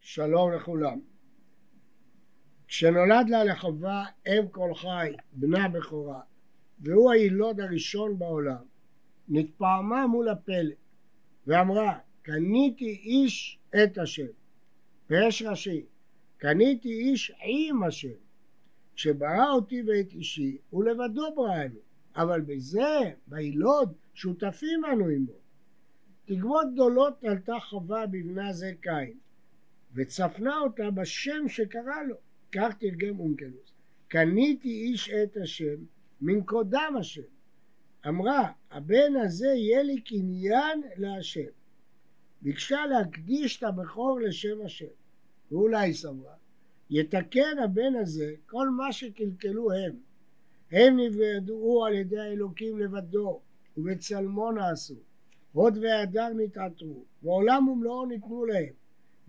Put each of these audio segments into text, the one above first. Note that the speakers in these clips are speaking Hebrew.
שלום לכולם. כשנולד לה לחווה אם כל חי, בנה בכורה, והוא היילוד הראשון בעולם, נתפעמה מול הפלא ואמרה, קניתי איש את השם. פירש רש"י, קניתי איש עם השם. כשברא אותי ואת אישי, הוא לבדו בראנו, אבל בזה, ביילוד, שותפים אנו עמו. תקוות גדולות עלתה חווה בבנה זה קין, וצפנה אותה בשם שקרא לו, כך תרגם אונקלוס. קניתי איש את השם, מן קודם השם. אמרה, הבן הזה יהיה לי קניין להשם. ביקשה להקדיש את הבכור לשם השם. ואולי סברה, יתקן הבן הזה כל מה שקלקלו הם. הם נבדעו על ידי האלוקים לבדו, ובצלמו נעשו. הוד והדר נתעטרו, ועולם ומלואו ניתנו להם,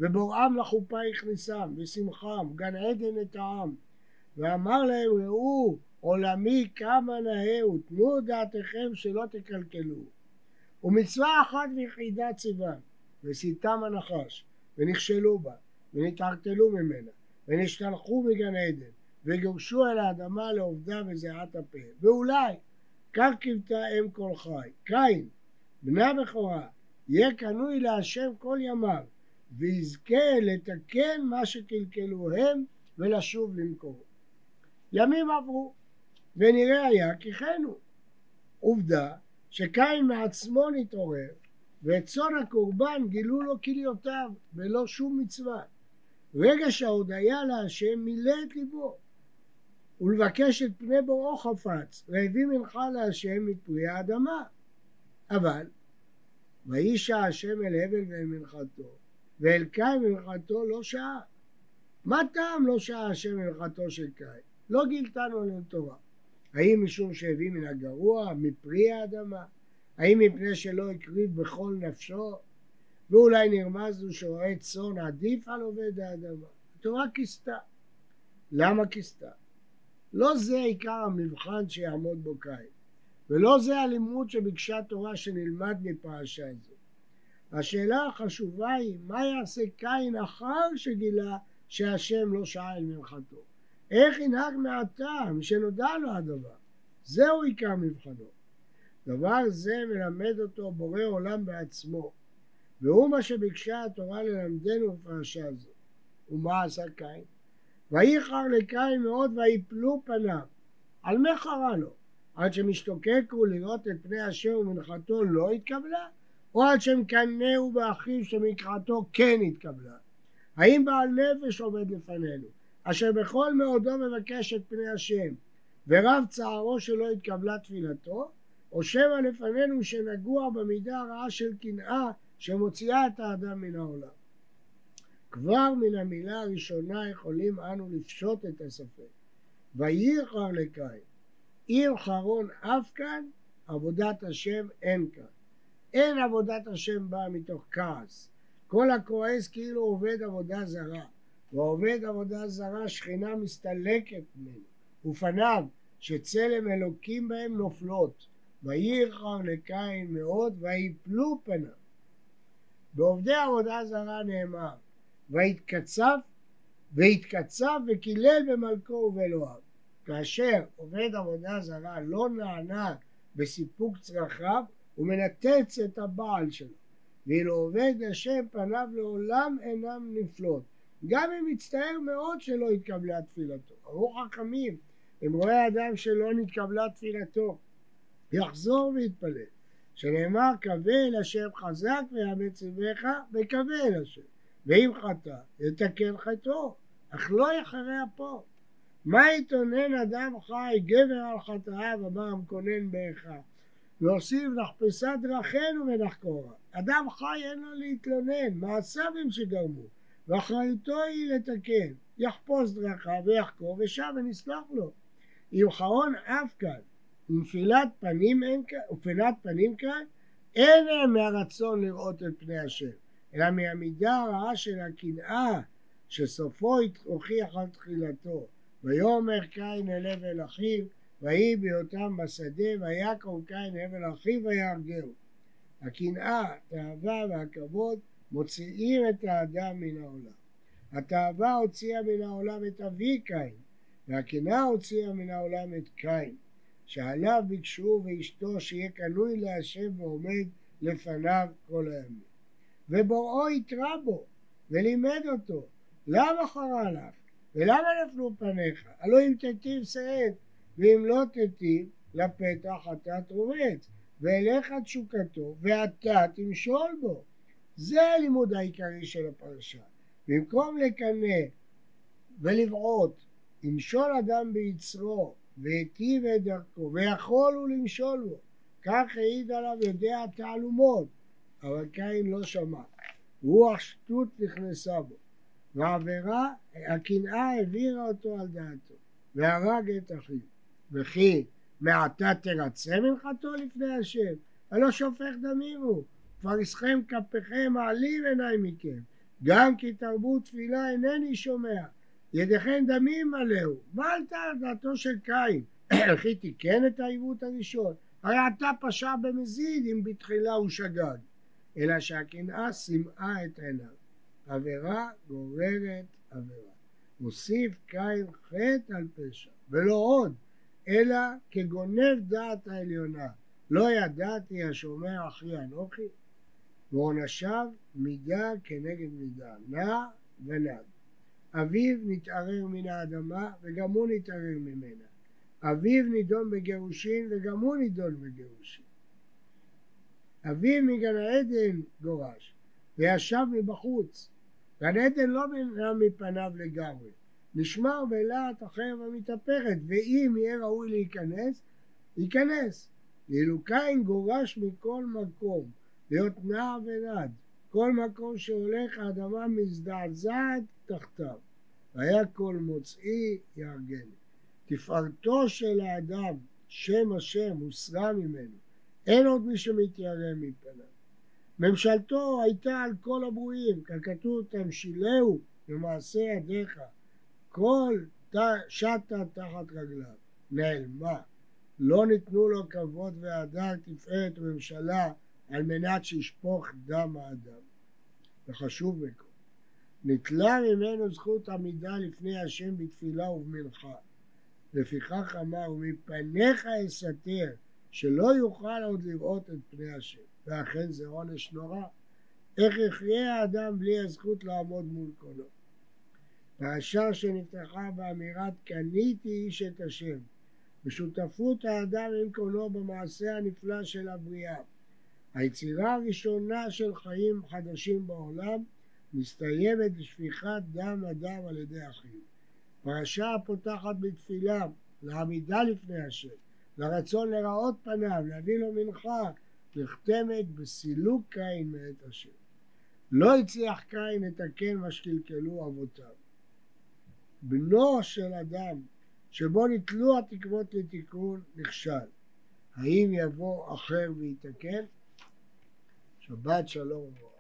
ובוראם לחופה הכניסם, ושמחם, גן עדן את העם. ואמר להם ראו עולמי כמה נאהו, תנו דעתכם שלא תקלקלו. ומצווה אחת ויחידה ציווה, וסיתם הנחש, ונכשלו בה, ונתערטלו ממנה, ונשתלחו מגן עדן, וגורשו אל האדמה לעובדה וזיעת הפה. ואולי, כך קיוותה אם כל חי, קין, בנה בכורה, יהיה קנוי להשם כל ימיו, ויזכה לתקן מה שקלקלו הם ולשוב למכור. ימים עברו, ונראה היה כי כן הוא. עובדה שקין מעצמו נתעורר, ואת צאן הקורבן גילו לו כליותיו, ולא שום מצווה. רגע שההודיה להשם מילא את ליבו, ולבקש את פני בוראו חפץ, והביא מנחה להשם מפרי האדמה. אבל וישע השם אל הבל ואל מנחתו, ואל קין מנחתו לא שעה. מה טעם לא שעה השם מנחתו של קין? לא גילתנו עליהם תורה. האם משום שהביא מן הגרוע, מפרי האדמה? האם מפני שלא הקריב בכל נפשו? ואולי נרמז הוא שרואה צאן עדיף על עובד האדמה. התורה כיסתה. למה כיסתה? לא זה עיקר המבחן שיעמוד בו קין. ולא זה הלימוד שביקשה תורה שנלמד מפרשה זו. השאלה החשובה היא מה יעשה קין אחר שגילה שהשם לא שאל מנחתו? איך ינהג מעתה משנודע לו הדבר? זהו עיקר מבחנו. דבר זה מלמד אותו בורא עולם בעצמו והוא מה שביקשה התורה ללמדנו בפרשה זו. ומה עשה קין? וייחר לקין מאוד ויפלו פניו. על מה חרה לו? עד שמשתוקק הוא לראות את פני השם ומנחתו לא התקבלה? או עד שמקנאו באחיו שמקראתו כן התקבלה? האם בעל נפש עומד לפנינו, אשר בכל מאודו מבקש את פני השם, ורב צערו שלא התקבלה תפילתו, או שמא לפנינו שנגוע במידה הרעה של קנאה שמוציאה את האדם מן העולם. כבר מן המילה הראשונה יכולים אנו לפשוט את הספק. וייחר לקין עיר חרון אף כאן, עבודת השם אין כאן. אין עבודת השם באה מתוך כעס. כל הכועס כאילו עובד עבודה זרה, ועובד עבודה זרה שכינה מסתלקת ממנו, ופניו שצלם אלוקים בהם נופלות, וייחר לקין מאוד ויפלו פניו. בעובדי עבודה זרה נאמר, ויתקצף ויתקצף וקילל במלכו ובאלוהיו. כאשר עובד עבודה זרה לא נענה בסיפוק צרכיו, הוא מנתץ את הבעל שלו. ואילו עובד השם פניו לעולם אינם נפלות. גם אם מצטער מאוד שלא התקבלה תפילתו. אמרו חכמים, אם רואה אדם שלא נתקבלה תפילתו, יחזור ויתפלל. שנאמר קווה אל השם חזק ויאמץ צבאך וקווה אל השם. ואם חטא, יתקן חטאו, אך לא יחרה אפו. מה יתונן אדם חי גבר על חטאיו אמר המקונן באחיו להוסיף נחפשה דרכינו ונחקורה אדם חי אין לו להתלונן. מעשיו הם שגרמו ואחריותו היא לתקן. יחפוש דרכיו ויחקור ושב ונסלח לו. אם חרון אף כאן. ונפילת פנים אין ופנת פנים כאן אין הם מהרצון לראות את פני השם אלא מהמידה הרעה של הקנאה שסופו הוכיח על תחילתו. ויאמר קין אל הבל אחיו ויהי בהיותם בשדה ויקום קין הבל אחיו ויהרגהו. הקנאה, התאווה והכבוד מוציאים את האדם מן העולם. התאווה הוציאה מן העולם את אבי קין, והקנאה הוציאה מן העולם את קין, שעליו ביקשו ואשתו שיהיה קנוי להשם ועומד לפניו כל הימים. ובוראו יתרה בו ולימד אותו, למה חרה לך? ולמה נפלו פניך? הלא אם תיטיב שאת, ואם לא תיטיב, לפתח אתה תרובץ, ואליך תשוקתו, ואתה תמשול בו. זה הלימוד העיקרי של הפרשה. במקום לקנא ולבעוט, ימשול אדם ביצרו, והיטיב את דרכו, ויכול הוא למשול בו. כך העיד עליו יודע התעלומות, אבל קין לא שמע. רוח שטות נכנסה בו. והעבירה, הקנאה העבירה אותו על דעתו, והרג את אחיו. וכי מעתה תרצה מנחתו לפני השם, הלא שופך דמים הוא, כבר יסכם כפיכם מעלים עיניי מכם, גם כי תרבו תפילה אינני שומע, ידיכם דמים מלאו, מה עלתה על דעתו של קין? וכי תיקן את העיוות הראשון, הרי אתה פשע במזיד אם בתחילה הוא שגג, אלא שהקנאה סימאה את עיניו. עבירה גוררת עבירה. מוסיף קין חטא על פשע, ולא עוד, אלא כגונב דעת העליונה. לא ידעתי השומע אחי אנוכי, ועונשיו מידה כנגד מידה, נע ונד. אביו נתערר מן האדמה וגם הוא נתערר ממנה. אביו נידון בגירושין וגם הוא נידון בגירושין. אביו מגן העדן גורש וישב מבחוץ גן עדן לא נראה מפניו לגמרי, נשמר בלהט אחר ומתהפכת, ואם יהיה ראוי להיכנס, ייכנס. ואילו קין גורש מכל מקום, להיות נע ונד, כל מקום שהולך האדמה מזדעזעת תחתיו. והיה כל מוצאי יהרגני. תפארתו של האדם, שם השם, הוסרה ממנו. אין עוד מי שמתיירא מפניו. ממשלתו הייתה על כל הברואים, ככתוב תמשילהו במעשה ידיך, כל שטה תחת רגליו, נעלמה. לא ניתנו לו כבוד והדר, תפארת וממשלה על מנת שישפוך דם האדם. וחשוב מכל. נטלה ממנו זכות עמידה לפני השם בתפילה ובמנחה. לפיכך אמר, ומפניך אסתר, שלא יוכל עוד לראות את פני השם. ואכן זה עונש נורא. איך יחיה האדם בלי הזכות לעמוד מול קולו? והשאר שנפתחה באמירת קניתי איש את השם, ושותפות האדם עם קולו במעשה הנפלא של הבריאה. היצירה הראשונה של חיים חדשים בעולם מסתיימת בשפיכת דם אדם על ידי אחים. פרשה הפותחת בתפילה לעמידה לפני השם, לרצון לראות פניו, להביא לו מנחה, נחתמת בסילוק קין מאת השם. לא הצליח קין לתקן מה שקלקלו אבותיו. בנו של אדם שבו נתלו התקוות לתיקון נכשל. האם יבוא אחר ויתקן? שבת שלום וברכה.